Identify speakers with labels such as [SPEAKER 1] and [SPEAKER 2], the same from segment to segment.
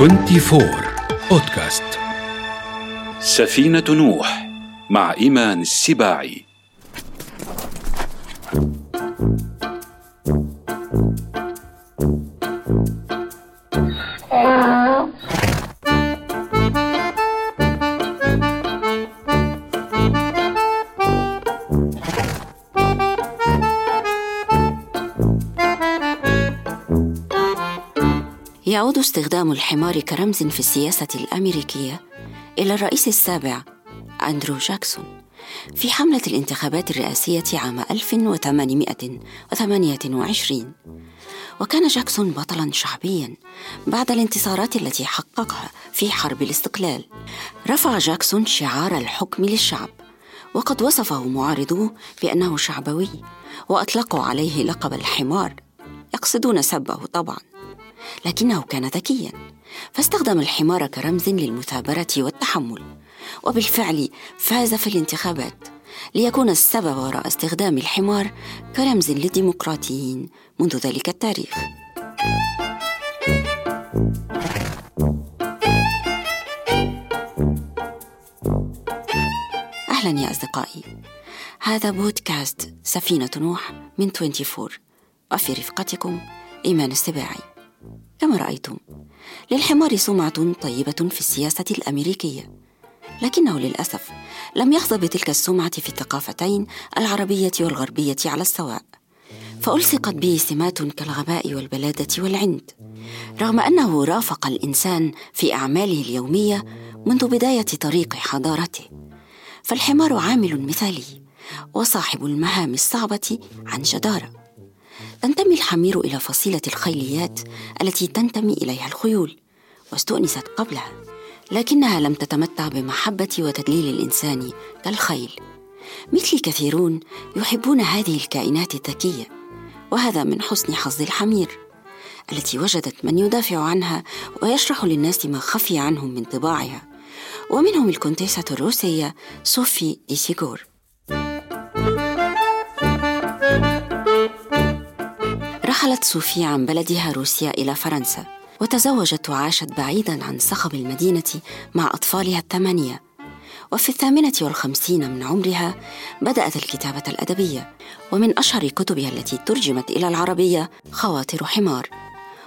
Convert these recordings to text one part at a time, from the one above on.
[SPEAKER 1] 24 بودكاست
[SPEAKER 2] سفينة نوح مع إيمان السباعي.
[SPEAKER 3] يعود استخدام الحمار كرمز في السياسة الأمريكية إلى الرئيس السابع أندرو جاكسون في حملة الانتخابات الرئاسية عام 1828 وكان جاكسون بطلا شعبيا بعد الانتصارات التي حققها في حرب الاستقلال. رفع جاكسون شعار الحكم للشعب وقد وصفه معارضوه بأنه شعبوي وأطلقوا عليه لقب الحمار يقصدون سبه طبعا. لكنه كان ذكيا فاستخدم الحمار كرمز للمثابرة والتحمل وبالفعل فاز في الانتخابات ليكون السبب وراء استخدام الحمار كرمز للديمقراطيين منذ ذلك التاريخ. أهلا يا أصدقائي هذا بودكاست سفينة نوح من 24 وفي رفقتكم إيمان السباعي. كما رأيتم للحمار سمعة طيبة في السياسة الأمريكية. لكنه للأسف لم يحظى بتلك السمعة في الثقافتين العربية والغربية على السواء. فألصقت به سمات كالغباء والبلادة والعند. رغم أنه رافق الإنسان في أعماله اليومية منذ بداية طريق حضارته. فالحمار عامل مثالي وصاحب المهام الصعبة عن جدارة تنتمي الحمير إلى فصيلة الخيليات التي تنتمي إليها الخيول واستؤنست قبلها لكنها لم تتمتع بمحبة وتدليل الإنسان كالخيل. مثلي كثيرون يحبون هذه الكائنات الذكية وهذا من حسن حظ الحمير التي وجدت من يدافع عنها ويشرح للناس ما خفي عنهم من طباعها ومنهم الكونتيسة الروسية صوفي ديسيغور. رحلت صوفيا عن بلدها روسيا إلى فرنسا وتزوجت وعاشت بعيدا عن صخب المدينة مع أطفالها الثمانية. وفي الثامنة والخمسين من عمرها بدأت الكتابة الأدبية ومن أشهر كتبها التي ترجمت إلى العربية خواطر حمار.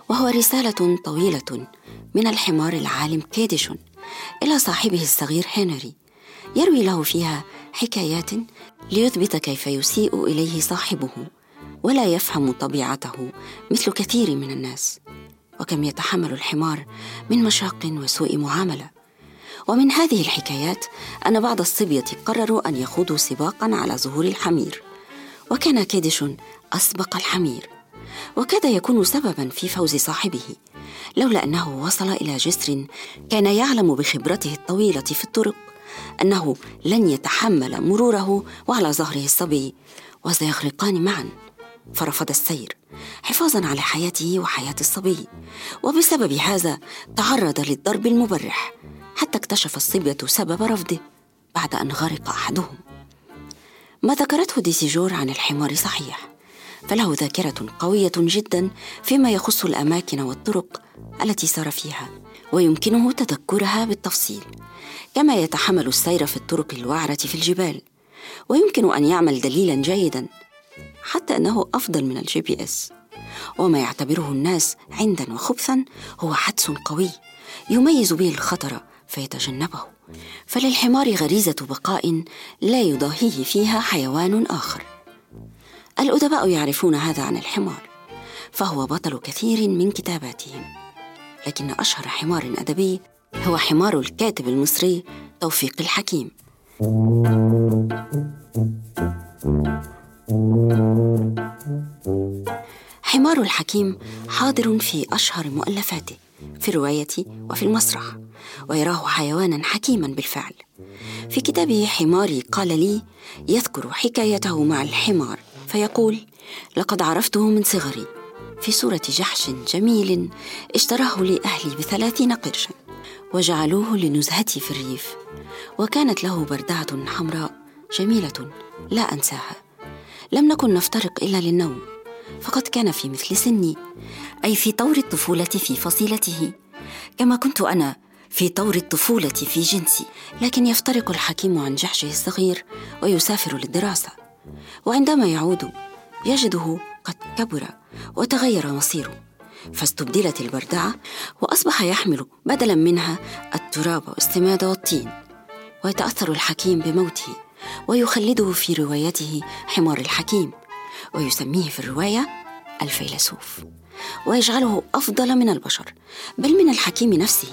[SPEAKER 3] وهو رسالة طويلة من الحمار العالم كيديشون إلى صاحبه الصغير هنري يروي له فيها حكايات ليثبت كيف يسيء إليه صاحبه. ولا يفهم طبيعته مثل كثير من الناس وكم يتحمل الحمار من مشاق وسوء معاملة. ومن هذه الحكايات أن بعض الصبية قرروا أن يخوضوا سباقا على ظهور الحمير وكان كيدش أسبق الحمير. وكاد يكون سببا في فوز صاحبه لولا أنه وصل إلى جسر كان يعلم بخبرته الطويلة في الطرق أنه لن يتحمل مروره وعلى ظهره الصبي وسيغرقان معا. فرفض السير حفاظا على حياته وحياة الصبي. وبسبب هذا تعرض للضرب المبرح حتى اكتشف الصبية سبب رفضه بعد أن غرق أحدهم. ما ذكرته ديسيجور عن الحمار صحيح فله ذاكرة قوية جدا فيما يخص الأماكن والطرق التي سار فيها ويمكنه تذكرها بالتفصيل. كما يتحمل السير في الطرق الوعرة في الجبال ويمكن أن يعمل دليلا جيدا حتى أنه أفضل من ال GPS. وما يعتبره الناس عندا وخبثا هو حدس قوي يميز به الخطر فيتجنبه. فللحمار غريزة بقاء لا يضاهيه فيها حيوان آخر. الأدباء يعرفون هذا عن الحمار فهو بطل كثير من كتاباتهم. لكن أشهر حمار أدبي هو حمار الكاتب المصري توفيق الحكيم. حمار الحكيم حاضر في أشهر مؤلفاته في الرواية وفي المسرح ويراه حيوانا حكيما بالفعل. في كتابه حماري قال لي يذكر حكايته مع الحمار فيقول لقد عرفته من صغري في صورة جحش جميل اشتراه لي أهلي بثلاثين قرشا وجعلوه لنزهتي في الريف وكانت له بردعة حمراء جميلة لا أنساها. لم نكن نفترق إلا للنوم فقد كان في مثل سني أي في طور الطفولة في فصيلته كما كنت أنا في طور الطفولة في جنسي لكن يفترق الحكيم عن جحشه الصغير ويسافر للدراسة وعندما يعود يجده قد كبر وتغير مصيره فاستبدلت البردعة وأصبح يحمل بدلا منها التراب والسماد والطين ويتأثر الحكيم بموته. ويخلده في روايته حمار الحكيم ويسميه في الرواية الفيلسوف ويجعله أفضل من البشر بل من الحكيم نفسه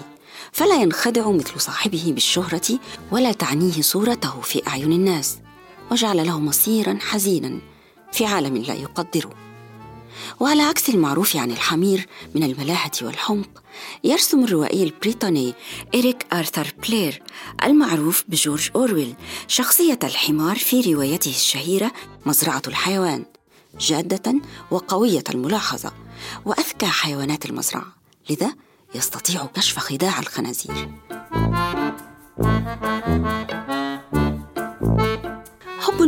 [SPEAKER 3] فلا ينخدع مثل صاحبه بالشهرة ولا تعنيه صورته في أعين الناس وجعل له مصيرا حزينا في عالم لا يقدره. وعلى عكس المعروف عن الحمير من الملاحة والحمق يرسم الروائي البريطاني إريك آرثر بلير المعروف بجورج أورويل شخصية الحمار في روايته الشهيرة مزرعة الحيوان جادة وقوية الملاحظة وأذكى حيوانات المزرعة لذا يستطيع كشف خداع الخنازير.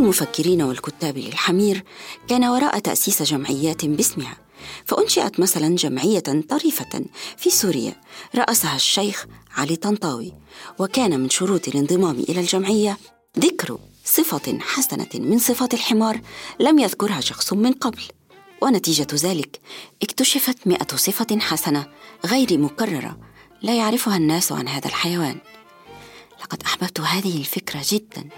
[SPEAKER 3] المفكرين والكتاب للحمير كان وراء تأسيس جمعيات باسمها فأنشئت مثلا جمعية طريفة في سوريا رأسها الشيخ علي طنطاوي وكان من شروط الانضمام إلى الجمعية ذكر صفة حسنة من صفات الحمار لم يذكرها شخص من قبل ونتيجة ذلك اكتشفت مئة صفة حسنة غير مكررة لا يعرفها الناس عن هذا الحيوان. لقد أحببت هذه الفكرة جدا.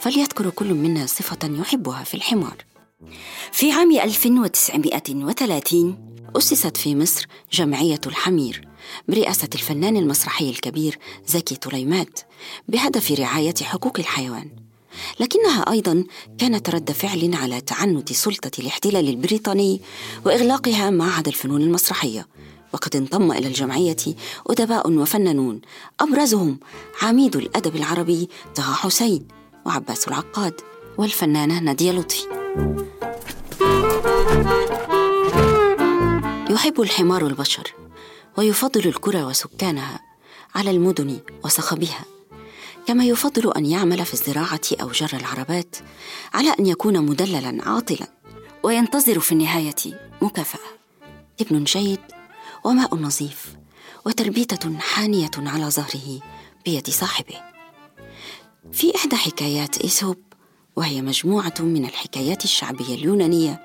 [SPEAKER 3] فليذكر كل منا صفة يحبها في الحمار. في عام 1930 أسست في مصر جمعية الحمير برئاسة الفنان المسرحي الكبير زكي طليمات بهدف رعاية حقوق الحيوان. لكنها أيضا كانت رد فعل على تعنت سلطة الاحتلال البريطاني وإغلاقها معهد الفنون المسرحية. وقد انضم إلى الجمعية أدباء وفنانون. أبرزهم عميد الأدب العربي طه حسين. وعباس العقاد والفنانة نادية لطفي. يحب الحمار البشر ويفضل القرى وسكانها على المدن وصخبها كما يفضل أن يعمل في الزراعة أو جر العربات على أن يكون مدللا عاطلا وينتظر في النهاية مكافأة. ابن جيد وماء نظيف وتربيتة حانية على ظهره بيد صاحبه. في إحدى حكايات ايسوب وهي مجموعة من الحكايات الشعبية اليونانية.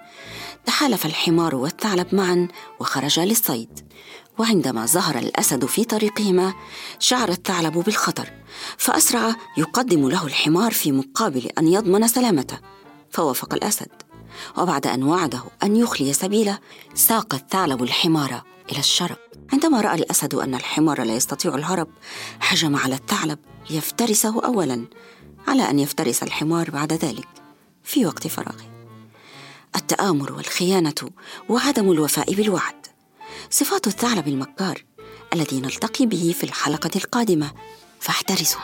[SPEAKER 3] تحالف الحمار والثعلب معا وخرجا للصيد. وعندما ظهر الأسد في طريقهما شعر الثعلب بالخطر فأسرع يقدم له الحمار في مقابل أن يضمن سلامته فوافق الأسد. وبعد أن وعده أن يخلي سبيله ساق الثعلب الحمار إلى الشرق. عندما رأى الأسد أن الحمار لا يستطيع الهرب هجم على الثعلب ليفترسه اولا على أن يفترس الحمار بعد ذلك في وقت فراغه. التآمر والخيانة وعدم الوفاء بالوعد. صفات الثعلب المكار الذي نلتقي به في الحلقة القادمة فاحترسوا.